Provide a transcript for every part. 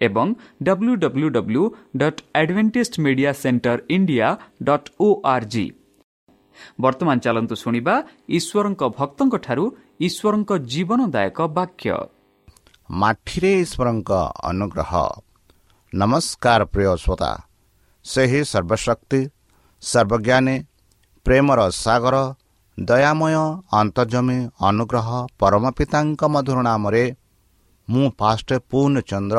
ଏବଂ W W W dot Adventist Media Centre India dot O R G ବର୍ତ୍ତମାନ ଚାଲନ୍ତୁ ଶୁଣିବା ଈଶ୍ୱରଙ୍କ ଭକ୍ତଙ୍କଠାରୁ ଈଶ୍ୱରଙ୍କ ଜୀବନଦାୟକ ବାକ୍ୟ। ମାଠିରେ ଈଶ୍ୱରଙ୍କ ଅନୁଗ୍ରହ। ନମସ୍କାର ପ୍ରିୟ ଶ୍ରୋତା। ସେହି ସର୍ବଶକ୍ତି ସର୍ବଜ୍ଞାନୀ ପ୍ରେମର ସାଗର ଦୟାମୟ ଅନ୍ତର୍ଜମୀ ଅନୁଗ୍ରହ ପରମ ପିତାଙ୍କ ମଧୁର ନାମରେ ମୁଁ ଫାଷ୍ଟ ପୂର୍ଣ୍ଣ ଚନ୍ଦ୍ର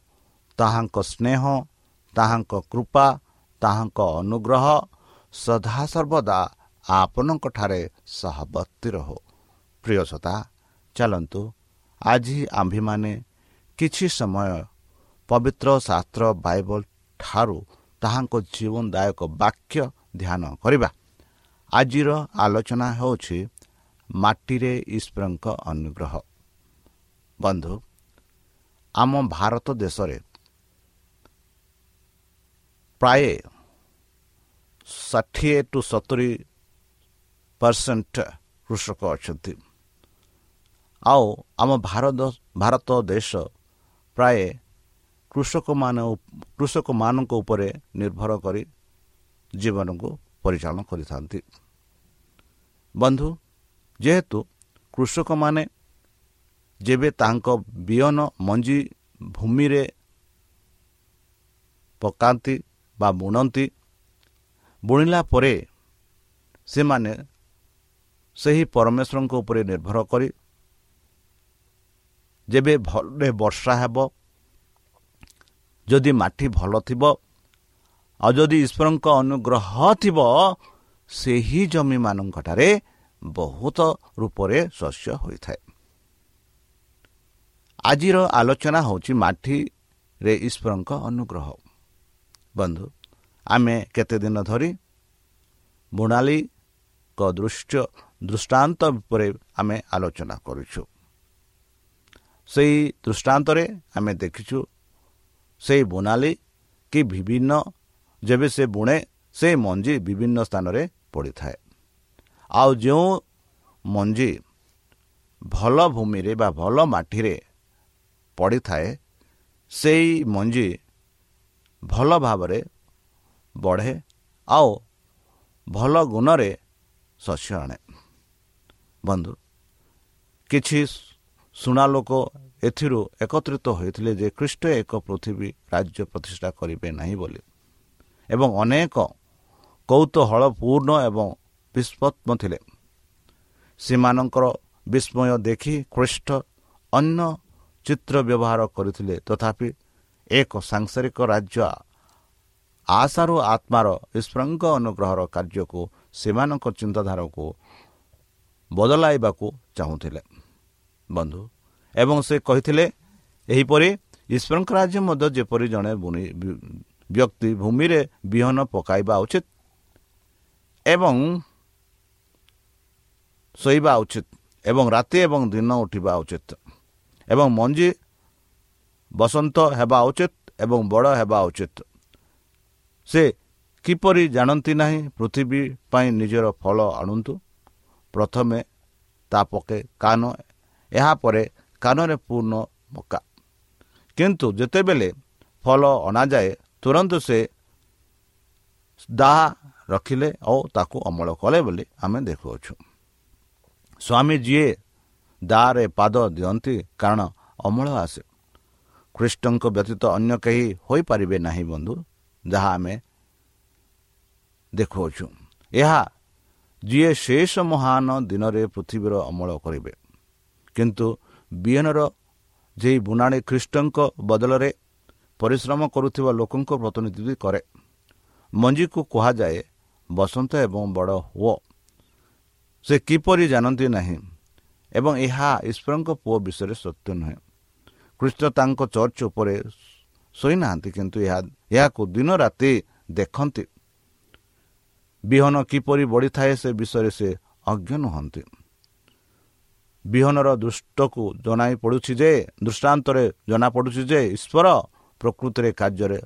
ତାହାଙ୍କ ସ୍ନେହ ତାହାଙ୍କ କୃପା ତାହାଙ୍କ ଅନୁଗ୍ରହ ସଦାସର୍ବଦା ଆପଣଙ୍କଠାରେ ସହବର୍ତ୍ତୀ ରହୁ। ପ୍ରିୟସତା ଚାଲନ୍ତୁ ଆଜି ଆମ୍ଭେମାନେ କିଛି ସମୟ ପବିତ୍ର ଶାସ୍ତ୍ର ବାଇବଲ ଠାରୁ ତାହାଙ୍କ ଜୀବନଦାୟକ ବାକ୍ୟ ଧ୍ୟାନ କରିବା। ଆଜିର ଆଲୋଚନା ହେଉଛି ମାଟିରେ ଈଶ୍ୱରଙ୍କ ଅନୁଗ୍ରହ। ବନ୍ଧୁ ଆମ ଭାରତ ଦେଶରେ ପ୍ରାୟ ଷାଠିଏ ଟୁ ସତୁରି ପରସେଣ୍ଟ କୃଷକ ଅଛନ୍ତି ଆଉ ଆମ ଭାରତ ଭାରତ ଦେଶ ପ୍ରାୟ କୃଷକମାନ କୃଷକମାନଙ୍କ ଉପରେ ନିର୍ଭର କରି ଜୀବନକୁ ପରିଚାଳନା କରିଥାନ୍ତି ବନ୍ଧୁ ଯେହେତୁ କୃଷକମାନେ ଯେବେ ତାଙ୍କ ବିହନ ମଞ୍ଜି ଭୂମିରେ ପକାନ୍ତି ବା ବୁଣନ୍ତି। ବୁଣିଲା ପରେ ସେମାନେ ସେହି ପରମେଶ୍ୱରଙ୍କ ଉପରେ ନିର୍ଭର କରି ଯେବେ ଭଲରେ ବର୍ଷା ହେବ ଯଦି ମାଟି ଭଲ ଥିବ ଆଉ ଯଦି ଈଶ୍ୱରଙ୍କ ଅନୁଗ୍ରହ ଥିବ ସେହି ଜମିମାନଙ୍କଠାରେ ବହୁତ ରୂପରେ ଶସ୍ୟ ହୋଇଥାଏ। ଆଜିର ଆଲୋଚନା ହେଉଛି ମାଟିରେ ଈଶ୍ୱରଙ୍କ ଅନୁଗ୍ରହ। ବନ୍ଧୁ ଆମେ କେତେ ଦିନ ଧରି ବୁଣାଳିଙ୍କ ଦୃଶ୍ୟ ଦୃଷ୍ଟାନ୍ତ ଉପରେ ଆମେ ଆଲୋଚନା କରୁଛୁ। ସେହି ଦୃଷ୍ଟାନ୍ତରେ ଆମେ ଦେଖିଛୁ ସେହି ବୁଣାଳି କି ବିଭିନ୍ନ ଯେବେ ସେ ବୁଣେ ସେ ମଞ୍ଜି ବିଭିନ୍ନ ସ୍ଥାନରେ ପଡ଼ିଥାଏ। ଆଉ ଯେଉଁ ମଞ୍ଜି ଭଲ ଭୂମିରେ ବା ଭଲ ମାଟିରେ ପଡ଼ିଥାଏ ସେଇ ମଞ୍ଜି ଭଲ ଭାବରେ ବଢ଼େ ଆଉ ଭଲ ଗୁଣରେ ଶସ୍ୟ ଆଣେ। ବନ୍ଧୁ କିଛି ଶୁଣା ଲୋକ ଏଥିରୁ ଏକତ୍ରିତ ହୋଇଥିଲେ ଯେ ଖ୍ରୀଷ୍ଟ ଏକ ପୃଥିବୀ ରାଜ୍ୟ ପ୍ରତିଷ୍ଠା କରିବେ ନାହିଁ ବୋଲି ଏବଂ ଅନେକ କୌତୁହଳପୂର୍ଣ୍ଣ ଏବଂ ବିସ୍ପତ୍ମ ଥିଲେ। ସେମାନଙ୍କର ବିସ୍ମୟ ଦେଖି ଖ୍ରୀଷ୍ଟ ଅନ୍ୟ ଚିତ୍ର ବ୍ୟବହାର କରିଥିଲେ। ତଥାପି ଏକ ସାଂସାରିକ ରାଜ୍ୟ। ଆଶାରୁ ଆତ୍ମାର ଈଶ୍ୱରଙ୍କ ଅନୁଗ୍ରହର କାର୍ଯ୍ୟକୁ ସେମାନଙ୍କ ଚିନ୍ତାଧାରାକୁ ବଦଳାଇବାକୁ ଚାହୁଁଥିଲେ। ବନ୍ଧୁ ଏବଂ ସେ କହିଥିଲେ ଏହିପରି ଈଶ୍ୱରଙ୍କ ରାଜ୍ୟ ମଧ୍ୟ ଯେପରି ଜଣେ ବ୍ୟକ୍ତି ଭୂମିରେ ବିହନ ପକାଇବା ଉଚିତ ଏବଂ ଶୋଇବା ଉଚିତ ଏବଂ ରାତି ଏବଂ ଦିନ ଉଠିବା ଉଚିତ ଏବଂ ମଞ୍ଜି ବସନ୍ତ ହେବା ଉଚିତ ଏବଂ ବଡ଼ ହେବା ଉଚିତ। ସେ କିପରି ଜାଣନ୍ତି ନାହିଁ ପୃଥିବୀ ପାଇଁ ନିଜର ଫଳ ଆଣନ୍ତୁ। ପ୍ରଥମେ ତା ପକେ କାନ ଏହାପରେ କାନରେ ପୂର୍ଣ୍ଣ ମକା। କିନ୍ତୁ ଯେତେବେଳେ ଫଳ ଅଣାଯାଏ ତୁରନ୍ତ ସେ ଦାହା ରଖିଲେ ଓ ତାକୁ ଅମଳ କଲେ ବୋଲି ଆମେ ଦେଖୁଅଛୁ। ସ୍ୱାମୀ ଯିଏ ଦାରେ ପାଦ ଦିଅନ୍ତି କାରଣ ଅମଳ ଆସେ। ଖ୍ରୀଷ୍ଟଙ୍କ ବ୍ୟତୀତ ଅନ୍ୟ କେହି ହୋଇପାରିବେ ନାହିଁ ବନ୍ଧୁ ଯାହା ଆମେ ଦେଖାଉଛୁ। ଏହା ଯିଏ ଶେଷ ମହାନ ଦିନରେ ପୃଥିବୀର ଅମଳ କରିବେ। କିନ୍ତୁ ବିହନର ଯେ ବୁଣାଣି ଖ୍ରୀଷ୍ଟଙ୍କ ବଦଳରେ ପରିଶ୍ରମ କରୁଥିବା ଲୋକଙ୍କ ପ୍ରତିନିଧିତ୍ୱ କରେ। ମଞ୍ଜିକୁ କୁହାଯାଏ ବସନ୍ତ ଏବଂ ବଡ଼ ହୁଅ। ସେ କିପରି ଜାଣନ୍ତି ନାହିଁ ଏବଂ ଏହା ଈଶ୍ୱରଙ୍କ ପୁଅ ବିଷୟରେ ସତ୍ୟ ନୁହେଁ। ଖ୍ରୀଷ୍ଟ ତାଙ୍କ ଚର୍ଚ୍ଚ ଉପରେ ଶୋଇନାହାନ୍ତି କିନ୍ତୁ ଏହା ଏହାକୁ ଦିନ ରାତି ଦେଖନ୍ତି। ବିହନ କିପରି ବଢ଼ିଥାଏ ସେ ବିଷୟରେ ସେ ଅଜ୍ଞ ନୁହନ୍ତି। ବିହନର ଦୃଷ୍ଟକୁ ଜଣାଇ ପଡ଼ୁଛି ଯେ ଦୃଷ୍ଟାନ୍ତରେ ଜଣାପଡ଼ୁଛି ଯେ ଈଶ୍ୱର ପ୍ରକୃତିରେ କାର୍ଯ୍ୟରେ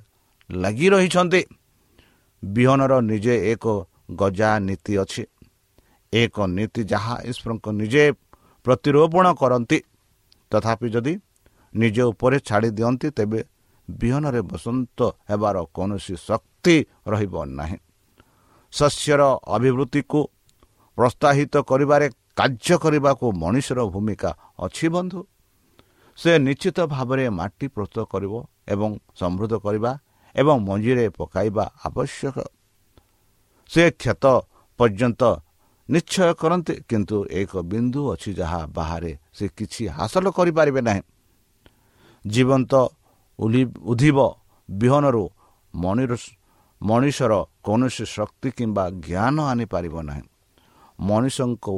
ଲାଗି ରହିଛନ୍ତି। ବିହନର ନିଜେ ଏକ ଗଜା ନୀତି ଅଛି। ଏକ ନୀତି ଯାହା ଈଶ୍ୱରଙ୍କ ନିଜେ ପ୍ରତିରୋପଣ କରନ୍ତି। ତଥାପି ଯଦି ନିଜ ଉପରେ ଛାଡ଼ି ଦିଅନ୍ତି ତେବେ ବିହନରେ ବସନ୍ତ ହେବାର କୌଣସି ଶକ୍ତି ରହିବ ନାହିଁ। ଶସ୍ୟର ଅଭିବୃଦ୍ଧିକୁ ପ୍ରୋତ୍ସାହିତ କରିବାରେ କାର୍ଯ୍ୟ କରିବାକୁ ମଣିଷର ଭୂମିକା ଅଛି ବନ୍ଧୁ। ସେ ନିଶ୍ଚିତ ଭାବରେ ମାଟି ପ୍ରସ୍ତୁତ କରିବ ଏବଂ ସମୃଦ୍ଧ କରିବା ଏବଂ ମଞ୍ଜିରେ ପକାଇବା ଆବଶ୍ୟକ। ସେ କ୍ଷତ ପର୍ଯ୍ୟନ୍ତ ନିଶ୍ଚୟ କରନ୍ତି କିନ୍ତୁ ଏକ ବିନ୍ଦୁ ଅଛି ଯାହା ବାହାରେ ସେ କିଛି ହାସଲ କରିପାରିବେ ନାହିଁ। ଜୀବନ୍ତ ଉଦ୍ଧିବ ବିହନରୁ ମଣିଷର କୌଣସି ଶକ୍ତି କିମ୍ବା ଜ୍ଞାନ ଆଣିପାରିବ ନାହିଁ। ମଣିଷଙ୍କୁ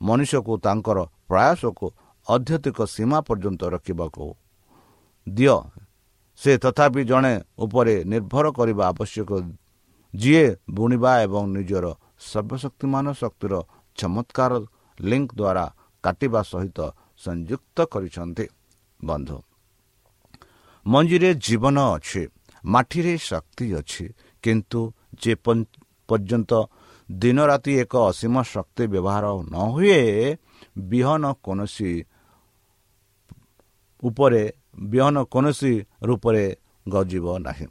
ମଣିଷକୁ ତାଙ୍କର ପ୍ରୟାସକୁ ଅଧ୍ୟତିକ ସୀମା ପର୍ଯ୍ୟନ୍ତ ରଖିବାକୁ ଦିଅ। ସେ ତଥାପି ଜଣେ ଉପରେ ନିର୍ଭର କରିବା ଆବଶ୍ୟକ। ଯିଏ ବୁଣିବା ଏବଂ ନିଜର ସର୍ବଶକ୍ତିମାନ ଶକ୍ତିର ଚମତ୍କାର ଲିଙ୍କ ଦ୍ୱାରା କାଟିବା ସହିତ ସଂଯୁକ୍ତ କରିଛନ୍ତି। ବନ୍ଧୁ ମଞ୍ଜିରେ ଜୀବନ ଅଛି ମାଟିରେ ଶକ୍ତି ଅଛି କିନ୍ତୁ ଯେ ପର୍ଯ୍ୟନ୍ତ ଦିନ ରାତି ଏକ ଅସୀମ ଶକ୍ତି ବ୍ୟବହାର ନ ହୁଏ ବିହନ କୌଣସି ଉପରେ ବିହନ କୌଣସି ରୂପରେ ଗଜିବ ନାହିଁ।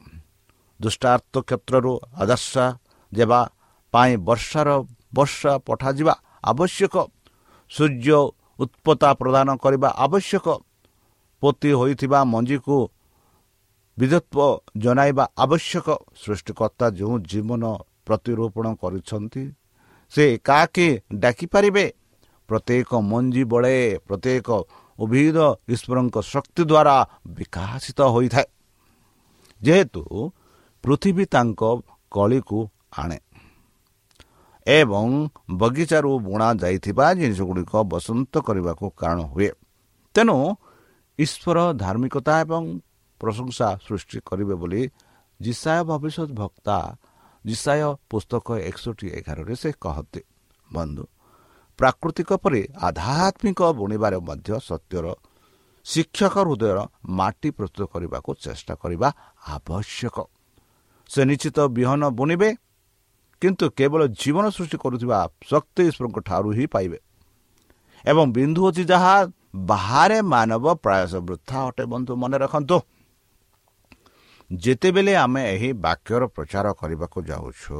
ଦୁଷ୍ଟାର୍ଥ କ୍ଷେତ୍ରରୁ ଆଦର୍ଶ ଦେବା ପାଇଁ ବର୍ଷାର ବର୍ଷା ପଠାଯିବା ଆବଶ୍ୟକ। ସୂର୍ଯ୍ୟ ଉତ୍ପତ୍ତା ପ୍ରଦାନ କରିବା ଆବଶ୍ୟକ। ପୋତି ହୋଇଥିବା ମଞ୍ଜିକୁ ବିଦ୍ୟୁତ୍ୱ ଜଣାଇବା ଆବଶ୍ୟକ। ସୃଷ୍ଟିକର୍ତ୍ତା ଯେଉଁ ଜୀବନ ପ୍ରତିରୋପଣ କରିଛନ୍ତି ସେ କାହାକି ଡାକିପାରିବେ? ପ୍ରତ୍ୟେକ ମଞ୍ଜି ବଳେ ପ୍ରତ୍ୟେକ ଉଭିଦ ଈଶ୍ୱରଙ୍କ ଶକ୍ତି ଦ୍ୱାରା ବିକାଶିତ ହୋଇଥାଏ। ଯେହେତୁ ପୃଥିବୀ ତାଙ୍କ କଳିକୁ ଆଣେ ଏବଂ ବଗିଚାରୁ ବୁଣା ଯାଇଥିବା ଜିନିଷ ଗୁଡ଼ିକ ବସନ୍ତ କରିବାକୁ କାରଣ ହୁଏ। ତେଣୁ ଈଶ୍ୱର ଧାର୍ମିକତା ଏବଂ ପ୍ରଶଂସା ସୃଷ୍ଟି କରିବେ ବୋଲି ଜିସାୟ ଭବିଷ୍ୟତ ଭକ୍ତା ଜିସାୟ ପୁସ୍ତକ ଏକଷଠି ଏଗାରରେ ସେ କହନ୍ତି। ବନ୍ଧୁ ପ୍ରାକୃତିକ ପରି ଆଧ୍ୟାତ୍ମିକ ବୁଣିବାରେ ମଧ୍ୟ ସତ୍ୟର ଶିକ୍ଷକ ହୃଦୟର ମାଟି ପ୍ରସ୍ତୁତ କରିବାକୁ ଚେଷ୍ଟା କରିବା ଆବଶ୍ୟକ। ସେ ନିଶ୍ଚିତ ବିହନ ବୁଣିବେ କିନ୍ତୁ କେବଳ ଜୀବନ ସୃଷ୍ଟି କରୁଥିବା ଶକ୍ତି ଈଶ୍ୱରଙ୍କ ଠାରୁ ହିଁ ପାଇବେ। ଏବଂ ବିନ୍ଦୁ ଅଛି ଯାହା ବାହାରେ ମାନବ ପ୍ରୟାସ ବୃଥା ଅଟେ ବନ୍ଧୁ ମନେ ରଖନ୍ତୁ। ଯେତେବେଳେ ଆମେ ଏହି ବାକ୍ୟର ପ୍ରଚାର କରିବାକୁ ଯାଉଛୁ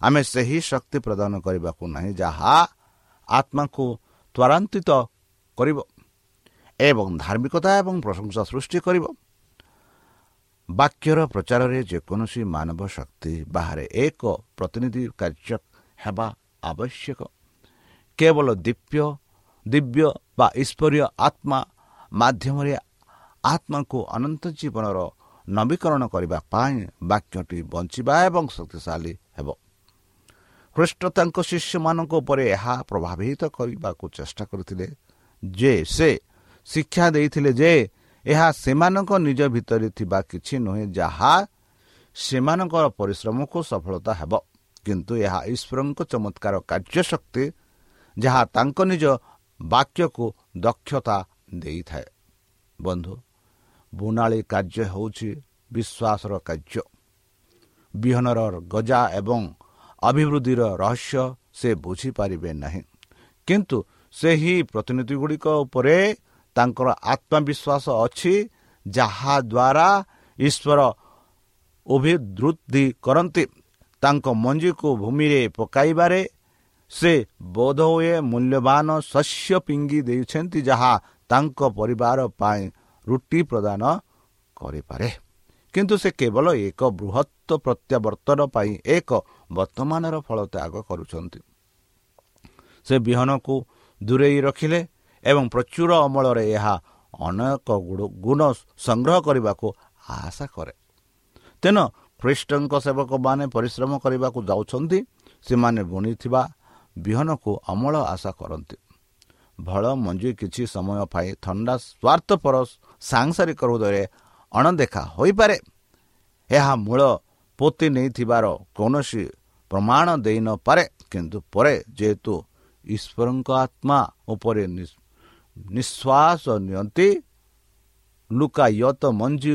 ଆମେ ସେହି ଶକ୍ତି ପ୍ରଦାନ କରିବାକୁ ନାହିଁ ଯାହା ଆତ୍ମାକୁ ତ୍ୱରାନ୍ୱିତ କରିବ ଏବଂ ଧାର୍ମିକତା ଏବଂ ପ୍ରଶଂସା ସୃଷ୍ଟି କରିବ। ବାକ୍ୟର ପ୍ରଚାରରେ ଯେକୌଣସି ମାନବ ଶକ୍ତି ବାହାରେ ଏକ ପ୍ରତିନିଧି କାର୍ଯ୍ୟ ହେବା ଆବଶ୍ୟକ। କେବଳ ଦିବ୍ୟ ଦିବ୍ୟ ବା ଈଶ୍ୱରୀୟ ଆତ୍ମା ମାଧ୍ୟମରେ ଆତ୍ମାକୁ ଅନନ୍ତ ଜୀବନର ନବୀକରଣ କରିବା ପାଇଁ ବାକ୍ୟଟି ବଞ୍ଚିବା ଏବଂ ଶକ୍ତିଶାଳୀ ହେବ। ଖ୍ରୀଷ୍ଟ ତାଙ୍କ ଶିଷ୍ୟମାନଙ୍କ ଉପରେ ଏହା ପ୍ରଭାବିତ କରିବାକୁ ଚେଷ୍ଟା କରିଥିଲେ ଯେ ସେ ଶିକ୍ଷା ଦେଇଥିଲେ ଯେ ଏହା ସେମାନଙ୍କ ନିଜ ଭିତରେ ଥିବା କିଛି ନୁହେଁ ଯାହା ସେମାନଙ୍କର ପରିଶ୍ରମକୁ ସଫଳତା ହେବ। କିନ୍ତୁ ଏହା ଈଶ୍ୱରଙ୍କ ଚମତ୍କାର କାର୍ଯ୍ୟଶକ୍ତି ଯାହା ତାଙ୍କ ନିଜ ବାକ୍ୟକୁ ଦକ୍ଷତା ଦେଇଥାଏ। ବନ୍ଧୁ ବୁଣାଳି କାର୍ଯ୍ୟ ହେଉଛି ବିଶ୍ୱାସର କାର୍ଯ୍ୟ। ବିହନର ଗଜା ଏବଂ ଅଭିବୃଦ୍ଧିର ରହସ୍ୟ ସେ ବୁଝିପାରିବେ ନାହିଁ। କିନ୍ତୁ ସେହି ପ୍ରତିନିଧି ଗୁଡ଼ିକ ଉପରେ ତାଙ୍କର ଆତ୍ମବିଶ୍ୱାସ ଅଛି ଯାହାଦ୍ୱାରା ଈଶ୍ୱର ଅଭିବୃଦ୍ଧି କରନ୍ତି। ତାଙ୍କ ମଞ୍ଜିକୁ ଭୂମିରେ ପକାଇବାରେ ସେ ବୋଧ ହୁଏ ମୂଲ୍ୟବାନ ଶସ୍ୟ ପିଙ୍ଗି ଦେଇଛନ୍ତି ଯାହା ତାଙ୍କ ପରିବାର ପାଇଁ ରୁଟି ପ୍ରଦାନ କରିପାରେ। କିନ୍ତୁ ସେ କେବଳ ଏକ ବୃହତ୍ତ ପ୍ରତ୍ୟାବର୍ତ୍ତନ ପାଇଁ ଏକ ବର୍ତ୍ତମାନର ଫଳ ତ୍ୟାଗ କରୁଛନ୍ତି। ସେ ବିହନକୁ ଦୂରେଇ ରଖିଲେ ଏବଂ ପ୍ରଚୁର ଅମଳରେ ଏହା ଅନେକ ଗୁଣ ସଂଗ୍ରହ କରିବାକୁ ଆଶା କରେ। ତେଣୁ ଖ୍ରୀଷ୍ଟଙ୍କ ସେବକମାନେ ପରିଶ୍ରମ କରିବାକୁ ଯାଉଛନ୍ତି ସେମାନେ ବୁଣିଥିବା ବିହନକୁ ଅମଳ ଆଶା କରନ୍ତି। ଭଲ ମଞ୍ଜି କିଛି ସମୟ ପାଇଁ ଥଣ୍ଡା ସ୍ୱାର୍ଥପର ସାଂସାରିକ ହୃଦୟରେ ଅଣଦେଖା ହୋଇପାରେ। ଏହା ମୂଳ ପୋତି ନେଇଥିବାର କୌଣସି ପ୍ରମାଣ ଦେଇନପାରେ କିନ୍ତୁ ପରେ ଯେହେତୁ ଈଶ୍ୱରଙ୍କ ଆତ୍ମା ଉପରେ ନିଶ୍ୱାସ ନିଅନ୍ତି ଲୁକାୟତ ମଞ୍ଜି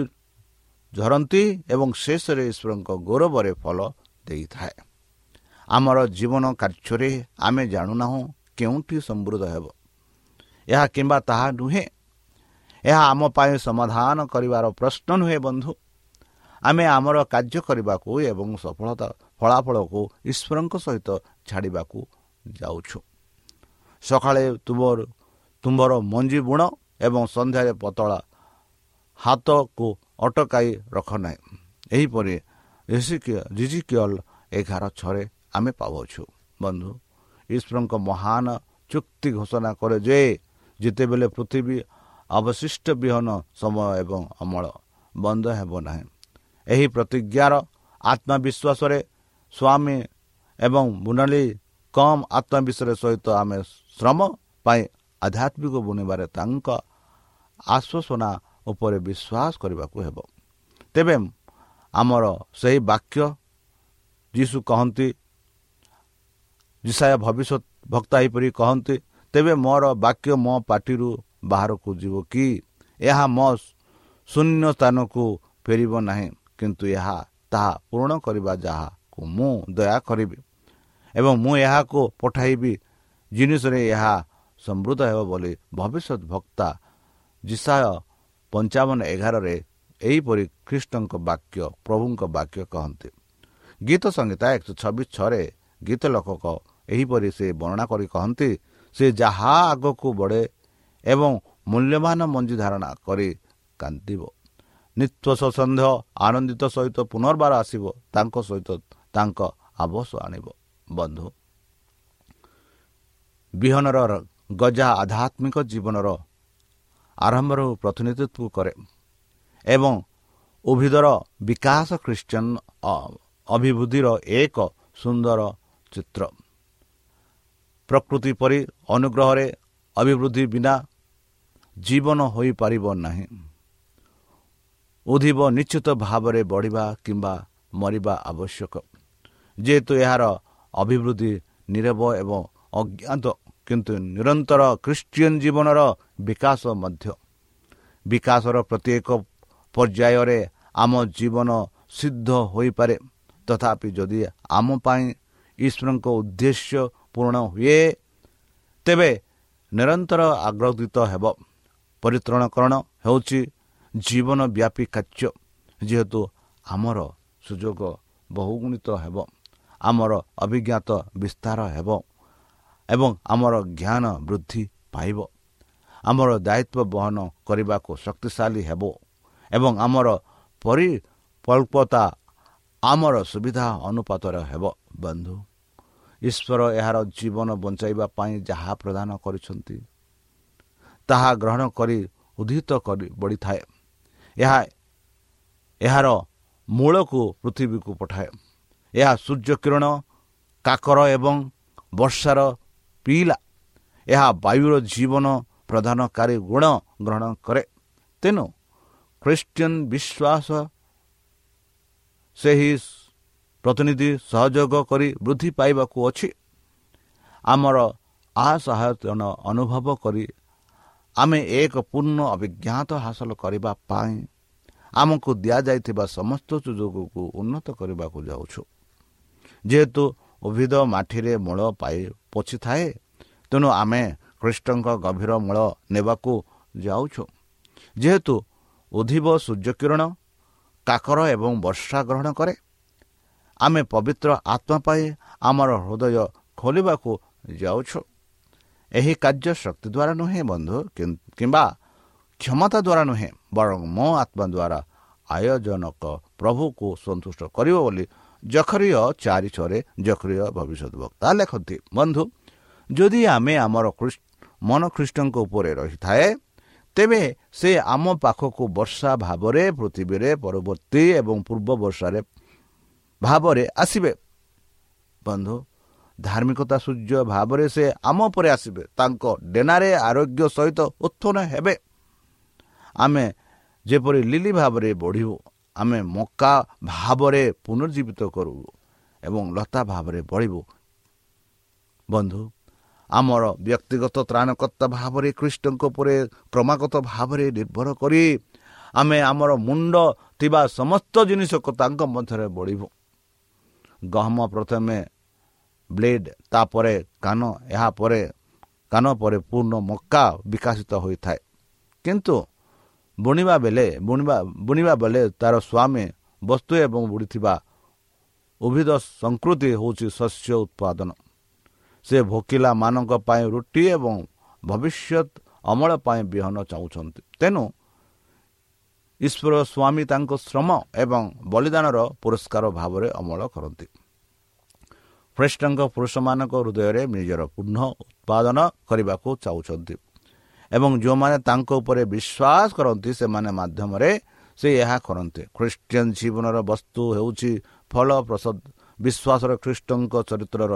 ଝରନ୍ତି ଏବଂ ଶେଷରେ ଈଶ୍ୱରଙ୍କ ଗୌରବରେ ଫଳ ଦେଇଥାଏ। ଆମର ଜୀବନ କାର୍ଯ୍ୟରେ ଆମେ ଜାଣୁନାହୁଁ କେଉଁଠି ସମୃଦ୍ଧ ହେବ। ଏହା କିମ୍ବା ତାହା ନୁହେଁ। ଏହା ଆମ ପାଇଁ ସମାଧାନ କରିବାର ପ୍ରଶ୍ନ ନୁହେଁ ବନ୍ଧୁ। ଆମେ ଆମର କାର୍ଯ୍ୟ କରିବାକୁ ଏବଂ ସଫଳତା ଫଳାଫଳକୁ ଈଶ୍ୱରଙ୍କ ସହିତ ଛାଡ଼ିବାକୁ ଯାଉଛୁ। ସକାଳେ ତୁମର ତୁମ୍ଭର ମଞ୍ଜି ବୁଣ ଏବଂ ସନ୍ଧ୍ୟାରେ ପତଳା ହାତକୁ ଅଟକାଇ ରଖ ନାହିଁ। ଏହିପରି ରିଜିକିଅଲ ଏଗାର ଛରେ ଆମେ ପାଉଛୁ। ବନ୍ଧୁ ଈଶ୍ୱରଙ୍କ ମହାନ ଚୁକ୍ତି ଘୋଷଣା କରେ ଯେ ଯେତେବେଳେ ପୃଥିବୀ ଅବଶିଷ୍ଟ ବିହନ ସମୟ ଏବଂ ଅମଳ ବନ୍ଦ ହେବ ନାହିଁ। ଏହି ପ୍ରତିଜ୍ଞାର ଆତ୍ମବିଶ୍ୱାସରେ ସ୍ୱାମୀ ଏବଂ ବୁନାଲି କମ୍ ଆତ୍ମବିଶ୍ୱାସ ସହିତ ଆମେ ଶ୍ରମ ପାଇଁ ଆଧ୍ୟାତ୍ମିକ ବୁଣିବାରେ ତାଙ୍କ ଆଶ୍ୱାସନା ଉପରେ ବିଶ୍ୱାସ କରିବାକୁ ହେବ। ତେବେ ଆମର ସେହି ବାକ୍ୟ ଯୀଶୁ କହନ୍ତି ଯିଶାୟ ଭବିଷ୍ୟତ ଭକ୍ତା ଏହିପରି କହନ୍ତି ତେବେ ମୋର ବାକ୍ୟ ମୋ ପାଟିରୁ ବାହାରକୁ ଯିବ କି? ଏହା ମୋ ଶୂନ୍ୟ ସ୍ଥାନକୁ ଫେରିବ ନାହିଁ କିନ୍ତୁ ଏହା ତାହା ପୂରଣ କରିବା ଯାହାକୁ ମୁଁ ଦୟା କରିବି ଏବଂ ମୁଁ ଏହାକୁ ପଠାଇବି। ଜିନିଷରେ ଏହା ସମୃଦ୍ଧ ହେବ ବୋଲି ଭବିଷ୍ୟତ ଭକ୍ତା ଜିସାୟ ପଞ୍ଚାବନ ଏଗାରରେ ଏହିପରି ଖ୍ରୀଷ୍ଟଙ୍କ ବାକ୍ୟ ପ୍ରଭୁଙ୍କ ବାକ୍ୟ କହନ୍ତି। ଗୀତ ସଂହିତା ଏକଶହ ଛବିଶ ଛଅରେ ଗୀତ ଲେଖକ ଏହିପରି ସେ ବର୍ଣ୍ଣନା କରି କହନ୍ତି ସେ ଯାହା ଆଗକୁ ବଢ଼େ ଏବଂ ମୂଲ୍ୟବାନ ମଞ୍ଜି ଧାରଣା କରି କାନ୍ଦିବ। ନିତ୍ୱ ସନ୍ଦେହ ଆନନ୍ଦିତ ସହିତ ପୁନର୍ବାର ଆସିବ। ତାଙ୍କ ସହିତ ତାଙ୍କ ଆବଶ ଆଣିବ। ବନ୍ଧୁ ବିହନର ଗଜା ଆଧ୍ୟାତ୍ମିକ ଜୀବନର ଆରମ୍ଭରୁ ପ୍ରତିନିଧିତ୍ୱ କରେ ଏବଂ ଉଭିଦର ବିକାଶ ଖ୍ରୀଷ୍ଟିଆନ ଅଭିବୃଦ୍ଧିର ଏକ ସୁନ୍ଦର ଚିତ୍ର। ପ୍ରକୃତି ପରି ଅନୁଗ୍ରହରେ ଅଭିବୃଦ୍ଧି ବିନା ଜୀବନ ହୋଇପାରିବ ନାହିଁ। ଉଦ୍ଧିବ ନିଶ୍ଚିତ ଭାବରେ ବଢ଼ିବା କିମ୍ବା ମରିବା ଆବଶ୍ୟକ। ଯେହେତୁ ଏହାର ଅଭିବୃଦ୍ଧି ନିରବ ଏବଂ ଅଜ୍ଞାତ କିନ୍ତୁ ନିରନ୍ତର ଖ୍ରୀଷ୍ଟିଆନ ଜୀବନର ବିକାଶ ମଧ୍ୟ। ବିକାଶର ପ୍ରତ୍ୟେକ ପର୍ଯ୍ୟାୟରେ ଆମ ଜୀବନ ସିଦ୍ଧ ହୋଇପାରେ। ତଥାପି ଯଦି ଆମ ପାଇଁ ଈଶ୍ୱରଙ୍କ ଉଦ୍ଦେଶ୍ୟ ପୂରଣ ହୁଏ ତେବେ ନିରନ୍ତର ଆଗ୍ରଦିତ ହେବ। ପରିତ୍ରାଣକରଣ ହେଉଛି ଜୀବନ ବ୍ୟାପୀ କାର୍ଯ୍ୟ। ଯେହେତୁ ଆମର ସୁଯୋଗ ବହୁଗୁଣିତ ହେବ ଆମର ଅଭିଜ୍ଞତା ବିସ୍ତାର ହେବ ଏବଂ ଆମର ଜ୍ଞାନ ବୃଦ୍ଧି ପାଇବ। ଆମର ଦାୟିତ୍ୱ ବହନ କରିବାକୁ ଶକ୍ତିଶାଳୀ ହେବ ଏବଂ ଆମର ପରିକଳ୍ପତା ଆମର ସୁବିଧା ଅନୁପାତରେ ହେବ। ବନ୍ଧୁ ଈଶ୍ୱର ଏହାର ଜୀବନ ବଞ୍ଚାଇବା ପାଇଁ ଯାହା ପ୍ରଦାନ କରିଛନ୍ତି ତାହା ଗ୍ରହଣ କରି ଉଦ୍ଧିତ କରି ବଢ଼ିଥାଏ। ଏହା ଏହାର ମୂଳକୁ ପୃଥିବୀକୁ ପଠାଏ। ଏହା ସୂର୍ଯ୍ୟ କିରଣ କାକର ଏବଂ ବର୍ଷାର ପିଇଲା। ଏହା ବାୟୁର ଜୀବନ ପ୍ରଦାନକାରୀ ଗୁଣ ଗ୍ରହଣ କରେ। ତେଣୁ ଖ୍ରୀଷ୍ଟିଆନ ବିଶ୍ୱାସ ସେହି ପ୍ରତିନିଧି ସହଯୋଗ କରି ବୃଦ୍ଧି ପାଇବାକୁ ଅଛି। ଆମର ଆସହାୟତନ ଅନୁଭବ କରି ଆମେ ଏକ ପୂର୍ଣ୍ଣ ଅଭିଜ୍ଞାତ ହାସଲ କରିବା ପାଇଁ ଆମକୁ ଦିଆଯାଇଥିବା ସମସ୍ତ ସୁଯୋଗକୁ ଉନ୍ନତ କରିବାକୁ ଯାଉଛୁ। ଯେହେତୁ ଉଭିଦ ମାଟିରେ ମୂଳ ପାଇ ପଛିଥାଏ ତେଣୁ ଆମେ ଖ୍ରୀଷ୍ଟଙ୍କ ଗଭୀର ମୂଳ ନେବାକୁ ଯାଉଛୁ। ଯେହେତୁ ଉଦ୍ଧିବ ସୂର୍ଯ୍ୟକିରଣ କାକର ଏବଂ ବର୍ଷା ଗ୍ରହଣ କରେ ଆମେ ପବିତ୍ର ଆତ୍ମା ପାଇଁ ଆମର ହୃଦୟ ଖୋଲିବାକୁ ଯାଉଛୁ। ଏହି କାର୍ଯ୍ୟ ଶକ୍ତି ଦ୍ୱାରା ନୁହେଁ ବନ୍ଧୁ କିମ୍ବା କ୍ଷମତା ଦ୍ୱାରା ନୁହେଁ ବରଂ ମୋ ଆତ୍ମା ଦ୍ୱାରା ଆୟୋଜନକ ପ୍ରଭୁକୁ ସନ୍ତୁଷ୍ଟ କରିବ ବୋଲି ଜଖରିୟ ଚାରି ଛଅରେ ଜଖରିୟ ଭବିଷ୍ୟତ ବକ୍ତା ଲେଖନ୍ତି। ବନ୍ଧୁ ଯଦି ଆମେ ଆମର ମନ ଖ୍ରୀଷ୍ଟଙ୍କ ଉପରେ ରହିଥାଏ ତେବେ ସେ ଆମ ପାଖକୁ ବର୍ଷା ଭାବରେ ପୃଥିବୀରେ ପରବର୍ତ୍ତୀ ଏବଂ ପୂର୍ବ ବର୍ଷାରେ ଭାବରେ ଆସିବେ। ବନ୍ଧୁ ଧାର୍ମିକତା ସୂର୍ଯ୍ୟ ଭାବରେ ସେ ଆମ ଉପରେ ଆସିବେ। ତାଙ୍କ ଡେନାରେ ଆରୋଗ୍ୟ ସହିତ ଉତ୍ଥନ ହେବେ। ଆମେ ଯେପରି ଲିଲି ଭାବରେ ବଢ଼ିବୁ ଆମେ ମକା ଭାବରେ ପୁନର୍ଜୀବିତ କରୁ ଏବଂ ଲତା ଭାବରେ ବଢ଼ିବୁ। ବନ୍ଧୁ ଆମର ବ୍ୟକ୍ତିଗତ ତ୍ରାଣକର୍ତ୍ତା ଭାବରେ ଖ୍ରୀଷ୍ଟଙ୍କ ଉପରେ କ୍ରମାଗତ ଭାବରେ ନିର୍ଭର କରି ଆମେ ଆମର ମୁଣ୍ଡ ଥିବା ସମସ୍ତ ଜିନିଷକୁ ତାଙ୍କ ମଧ୍ୟରେ ବଢ଼ିବୁ। ଗହମ ପ୍ରଥମେ ବ୍ଲେଡ୍ ତାପରେ କାନ ଏହା ପରେ କାନ ପରେ ପୂର୍ଣ୍ଣ ମକା ବିକାଶିତ ହୋଇଥାଏ। କିନ୍ତୁ ବୁଣିବା ବେଳେ ବୁଣିବା ବୁଣିବା ବେଳେ ତା'ର ସ୍ୱାମୀ ବସ୍ତୁ ଏବଂ ବୁଡ଼ିଥିବା ଉଭିଦ ସଂସ୍କୃତି ହେଉଛି ଶସ୍ୟ ଉତ୍ପାଦନ। ସେ ଭୋକିଲାମାନଙ୍କ ପାଇଁ ରୁଟି ଏବଂ ଭବିଷ୍ୟତ ଅମଳ ପାଇଁ ବିହନ ଚାହୁଁଛନ୍ତି। ତେଣୁ ଈଶ୍ୱର ସ୍ୱାମୀ ତାଙ୍କ ଶ୍ରମ ଏବଂ ବଳିଦାନର ପୁରସ୍କାର ଭାବରେ ଅମଳ କରନ୍ତି। ଖ୍ରୀଷ୍ଟଙ୍କ ପୁରୁଷମାନଙ୍କ ହୃଦୟରେ ନିଜର ପୁନଃ ଉତ୍ପାଦନ କରିବାକୁ ଚାହୁଁଛନ୍ତି। ଏବଂ ଯେଉଁମାନେ ତାଙ୍କ ଉପରେ ବିଶ୍ୱାସ କରନ୍ତି ସେମାନେ ମାଧ୍ୟମରେ ସେ ଏହା କରନ୍ତି। ଖ୍ରୀଷ୍ଟିଆନ ଜୀବନର ବସ୍ତୁ ହେଉଛି ଫଳ ପ୍ରସାଦ ବିଶ୍ୱାସର ଖ୍ରୀଷ୍ଟଙ୍କ ଚରିତ୍ରର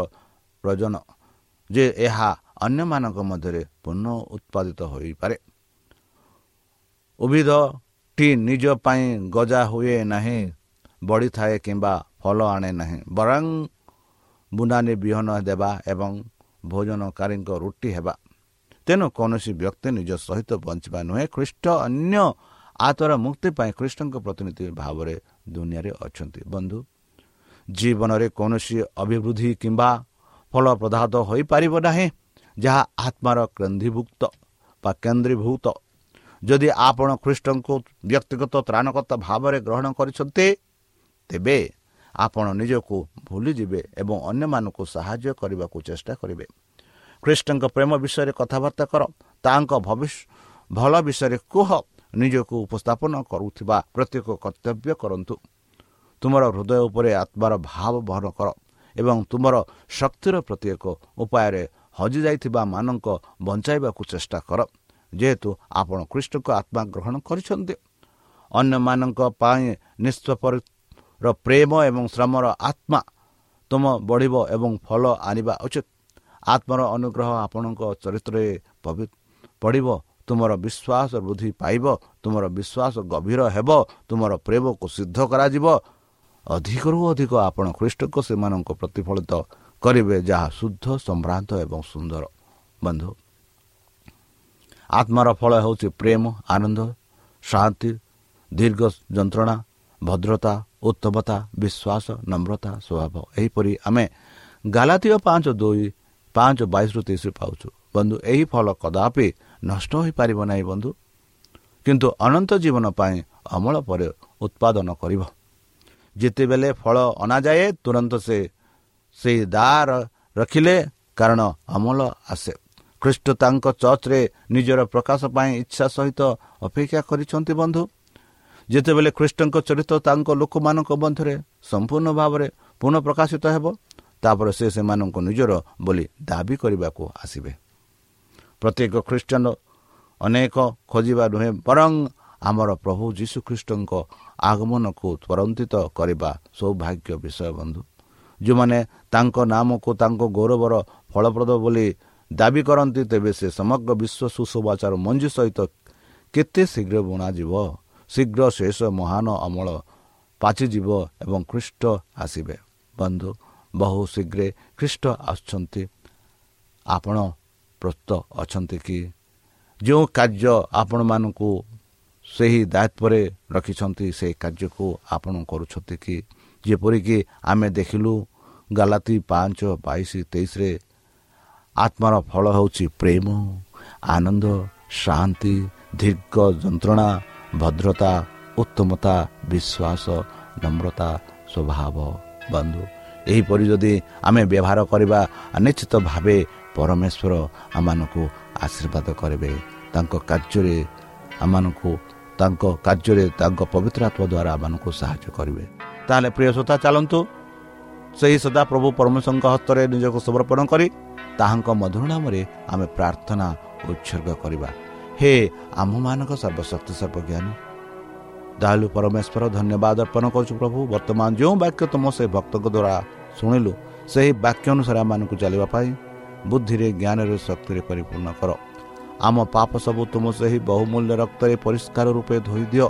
ପ୍ରଜନ ଯେ ଏହା ଅନ୍ୟମାନଙ୍କ ମଧ୍ୟରେ ପୁନଃ ଉତ୍ପାଦିତ ହୋଇପାରେ। ଉଭିଦଟି ନିଜ ପାଇଁ ଗଜା ହୁଏ ନାହିଁ ବଢ଼ିଥାଏ କିମ୍ବା ଫଳ ଆଣେ ନାହିଁ ବରଂ ବୁନାନୀ ବିହନ ଦେବା ଏବଂ ଭୋଜନକାରୀଙ୍କ ରୁଟି ହେବା। ତେଣୁ କୌଣସି ବ୍ୟକ୍ତି ନିଜ ସହିତ ବଞ୍ଚିବା ନୁହେଁ। ଖ୍ରୀଷ୍ଟ ଅନ୍ୟ ଆତର ମୁକ୍ତି ପାଇଁ ଖ୍ରୀଷ୍ଟଙ୍କ ପ୍ରତିନିଧି ଭାବରେ ଦୁନିଆରେ ଅଛନ୍ତି। ବନ୍ଧୁ ଜୀବନରେ କୌଣସି ଅଭିବୃଦ୍ଧି କିମ୍ବା ଫଳ ପ୍ରଦାତ ହୋଇପାରିବ ନାହିଁ। ଯାହା ଆତ୍ମାର କେନ୍ଦ୍ରୀଭୁକ୍ତ ବା କେନ୍ଦ୍ରୀଭୂତ। ଯଦି ଆପଣ ଖ୍ରୀଷ୍ଟଙ୍କୁ ବ୍ୟକ୍ତିଗତ ତ୍ରାଣକର୍ତ୍ତା ଭାବରେ ଗ୍ରହଣ କରିଛନ୍ତି ତେବେ ଆପଣ ନିଜକୁ ଭୁଲିଯିବେ ଏବଂ ଅନ୍ୟମାନଙ୍କୁ ସାହାଯ୍ୟ କରିବାକୁ ଚେଷ୍ଟା କରିବେ। ଖ୍ରୀଷ୍ଟଙ୍କ ପ୍ରେମ ବିଷୟରେ କଥାବାର୍ତ୍ତା କର। ତାଙ୍କ ଭବିଷ୍ୟ ଭଲ ବିଷୟରେ କୁହ। ନିଜକୁ ଉପସ୍ଥାପନ କରୁଥିବା ପ୍ରତ୍ୟେକ କର୍ତ୍ତବ୍ୟ କରନ୍ତୁ। ତୁମର ହୃଦୟ ଉପରେ ଆତ୍ମାର ଭାବ ବହନ କର ଏବଂ ତୁମର ଶକ୍ତିର ପ୍ରତ୍ୟେକ ଉପାୟରେ ହଜିଯାଇଥିବା ମାନଙ୍କ ବଞ୍ଚାଇବାକୁ ଚେଷ୍ଟା କର। ଯେହେତୁ ଆପଣ ଖ୍ରୀଷ୍ଟଙ୍କ ଆତ୍ମା ଗ୍ରହଣ କରିଛନ୍ତି। ଅନ୍ୟମାନଙ୍କ ପାଇଁ ନିଷ୍ପର ପ୍ରେମ ଏବଂ ଶ୍ରମର ଆତ୍ମା ତୁମ ବଢ଼ିବ ଏବଂ ଫଳ ଆଣିବା ଉଚିତ। ଆତ୍ମାର ଅନୁଗ୍ରହ ଆପଣଙ୍କ ଚରିତ୍ରରେ ପଡ଼ିବ। ତୁମର ବିଶ୍ୱାସ ବୃଦ୍ଧି ପାଇବ। ତୁମର ବିଶ୍ୱାସ ଗଭୀର ହେବ। ତୁମର ପ୍ରେମକୁ ସିଦ୍ଧ କରାଯିବ। ଅଧିକରୁ ଅଧିକ ଆପଣ ଖ୍ରୀଷ୍ଟଙ୍କୁ ସେମାନଙ୍କୁ ପ୍ରତିଫଳିତ କରିବେ ଯାହା ଶୁଦ୍ଧ ସମ୍ଭ୍ରାନ୍ତ ଏବଂ ସୁନ୍ଦର। ବନ୍ଧୁ ଆତ୍ମାର ଫଳ ହେଉଛି ପ୍ରେମ ଆନନ୍ଦ ଶାନ୍ତି ଦୀର୍ଘ ଯନ୍ତ୍ରଣା ଭଦ୍ରତା ଉତ୍ତମତା ବିଶ୍ୱାସ ନମ୍ରତା ସ୍ୱଭାବ। ଏହିପରି ଆମେ ଗାଲାତୀୟ ପାଞ୍ଚ ଦୁଇ ପାଞ୍ଚ ବାଇଶରୁ ତେଇଶରୁ ପାଉଛୁ। ବନ୍ଧୁ ଏହି ଫଳ କଦାପି ନଷ୍ଟ ହୋଇପାରିବ ନାହିଁ ବନ୍ଧୁ। କିନ୍ତୁ ଅନନ୍ତ ଜୀବନ ପାଇଁ ଅମଳ ପରେ ଉତ୍ପାଦନ କରିବ। ଯେତେବେଳେ ଫଳ ଅଣାଯାଏ ତୁରନ୍ତ ସେ ସେହି ଦାର ରଖିଲେ କାରଣ ଅମଳ ଆସେ। ଖ୍ରୀଷ୍ଟ ତାଙ୍କ ଚର୍ଚ୍ଚରେ ନିଜର ପ୍ରକାଶ ପାଇଁ ଇଚ୍ଛା ସହିତ ଅପେକ୍ଷା କରିଛନ୍ତି ବନ୍ଧୁ। ଯେତେବେଳେ ଖ୍ରୀଷ୍ଟଙ୍କ ଚରିତ୍ର ତାଙ୍କ ଲୋକମାନଙ୍କ ମଧ୍ୟରେ ସମ୍ପୂର୍ଣ୍ଣ ଭାବରେ ପୁନଃ ପ୍ରକାଶିତ ହେବ ତାପରେ ସେ ସେମାନଙ୍କୁ ନିଜର ବୋଲି ଦାବି କରିବାକୁ ଆସିବେ। ପ୍ରତ୍ୟେକ ଖ୍ରୀଷ୍ଟିଆନ ଅନେକ ଖୋଜିବା ନୁହେଁ ବରଂ ଆମର ପ୍ରଭୁ ଯୀଶୁଖ୍ରୀଷ୍ଟଙ୍କ ଆଗମନକୁ ତ୍ୱରାନ୍ୱିତ କରିବା ସୌଭାଗ୍ୟ ବିଷୟ ବନ୍ଧୁ। ଯେଉଁମାନେ ତାଙ୍କ ନାମକୁ ତାଙ୍କ ଗୌରବର ଫଳପ୍ରଦ ବୋଲି ଦାବି କରନ୍ତି ତେବେ ସେ ସମଗ୍ର ବିଶ୍ୱ ସୁସମାଚାର ମଞ୍ଜି ସହିତ କେତେ ଶୀଘ୍ର ବୁଣାଯିବ? ଶୀଘ୍ର ଶେଷ ମହାନ ଅମଳ ପାଚିଯିବ ଏବଂ ଖ୍ରୀଷ୍ଟ ଆସିବେ। ବନ୍ଧୁ ବହୁ ଶୀଘ୍ର ଖ୍ରୀଷ୍ଟ ଆସୁଛନ୍ତି। ଆପଣ ପ୍ରସ୍ତୁତ ଅଛନ୍ତି କି? ଯେଉଁ କାର୍ଯ୍ୟ ଆପଣମାନଙ୍କୁ ସେହି ଦାୟିତ୍ୱରେ ରଖିଛନ୍ତି ସେହି କାର୍ଯ୍ୟକୁ ଆପଣ କରୁଛନ୍ତି କି? ଯେପରିକି ଆମେ ଦେଖିଲୁ ଗାଲାତି ପାଞ୍ଚ ବାଇଶ ତେଇଶରେ ଆତ୍ମାର ଫଳ ହେଉଛି ପ୍ରେମ ଆନନ୍ଦ ଶାନ୍ତି ଦୀର୍ଘ ଯନ୍ତ୍ରଣା ଭଦ୍ରତା ଉତ୍ତମତା ବିଶ୍ୱାସ ନମ୍ରତା ସ୍ୱଭାବ ବନ୍ଧୁ। ଏହିପରି ଯଦି ଆମେ ବ୍ୟବହାର କରିବା ନିଶ୍ଚିତ ଭାବେ ପରମେଶ୍ୱର ଆମମାନଙ୍କୁ ଆଶୀର୍ବାଦ କରିବେ। ତାଙ୍କ କାର୍ଯ୍ୟରେ ଆମମାନଙ୍କୁ ତାଙ୍କ କାର୍ଯ୍ୟରେ ତାଙ୍କ ପବିତ୍ର ଆତ୍ମା ଦ୍ୱାରା ଆମମାନଙ୍କୁ ସାହାଯ୍ୟ କରିବେ। ତାହେଲେ ପ୍ରିୟ ଶ୍ରୋତା ଚାଲନ୍ତୁ। ସେହି ସଦାପ୍ରଭୁ ପରମେଶ୍ୱରଙ୍କ ହସ୍ତରେ ନିଜକୁ ସମର୍ପଣ କରି ତାହାଙ୍କ ମଧୁର ନାମରେ ଆମେ ପ୍ରାର୍ଥନା ଉତ୍ସର୍ଗ କରିବା। ହେ ଆମମାନଙ୍କ ସର୍ବଶକ୍ତି ସର୍ବଜ୍ଞାନୀ। ଦୟାଲୁ ପରମେଶ୍ୱର ଧନ୍ୟବାଦ ଅର୍ପଣ କରୁଛୁ ପ୍ରଭୁ। ବର୍ତ୍ତମାନ ଯେଉଁ ବାକ୍ୟ ତୁମ ସେ ଭକ୍ତଙ୍କ ଦ୍ୱାରା ଶୁଣିଲୁ ସେହି ବାକ୍ୟ ଅନୁସାରେ ଆମମାନଙ୍କୁ ଚାଲିବା ପାଇଁ ବୁଦ୍ଧିରେ ଜ୍ଞାନରେ ଶକ୍ତିରେ ପରିପୂର୍ଣ୍ଣ କର। ଆମ ପାପ ସବୁ ତୁମ ସେହି ବହୁମୂଲ୍ୟ ରକ୍ତରେ ପରିଷ୍କାର ରୂପେ ଧୋଇ ଦିଅ।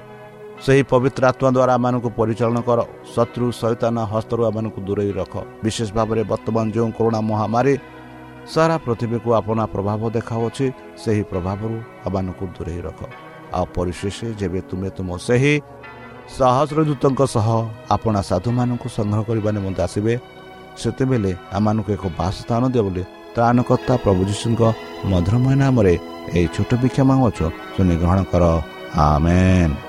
ସେହି ପବିତ୍ର ଆତ୍ମା ଦ୍ୱାରା ଆମମାନଙ୍କୁ ପରିଚାଳନା କର। ଶତ୍ରୁ ସୈତାନ ହସ୍ତରୁ ଆମମାନଙ୍କୁ ଦୂରେଇ ରଖ। ବିଶେଷ ଭାବରେ ବର୍ତ୍ତମାନ ଯେଉଁ କରୋନା ମହାମାରୀ ସାରା ପୃଥିବୀକୁ ଆପଣା ପ୍ରଭାବ ଦେଖାଉଛି ସେହି ପ୍ରଭାବରୁ ଆମମାନଙ୍କୁ ଦୂରେଇ ରଖ। ଆଉ ପରିଶେଷ ଯେବେ ତୁମେ ତୁମ ସେହି ସହସ୍ରଦୂତଙ୍କ ସହ ଆପଣା ସାଧୁମାନଙ୍କୁ ସଂଗ୍ରହ କରିବା ନିମନ୍ତେ ଆସିବେ ସେତେବେଳେ ଆମମାନଙ୍କୁ ଏକ ବାସସ୍ଥାନ ଦିଅ ବୋଲି ତ୍ରାଣକର୍ତ୍ତା ପ୍ରଭୁ ଯୀଶୁଙ୍କ ମଧୁରମୟ ନାମରେ ଏହି ଛୋଟ ଭିକ୍ଷା ମାଗୁଅଛୁ। ଶୁଣି ଗ୍ରହଣ କର। ଆମେନ୍।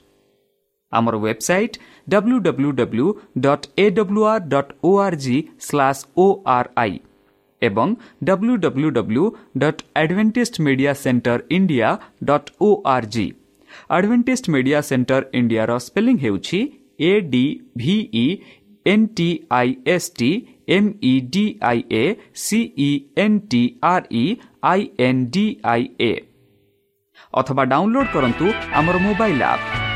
ଆମର website W W W dot A W R dot O R G slash O R I ଏବଂ W W W dot Advantage Media Centre India dot O R G Advantage Media Centre ଇଣ୍ଡିଆର spelling ହେଉଛି A D V E N T I S T M E D I A C E N T R E I N D I A ଅଥବା download କରନ୍ତୁ ଆମର mobile app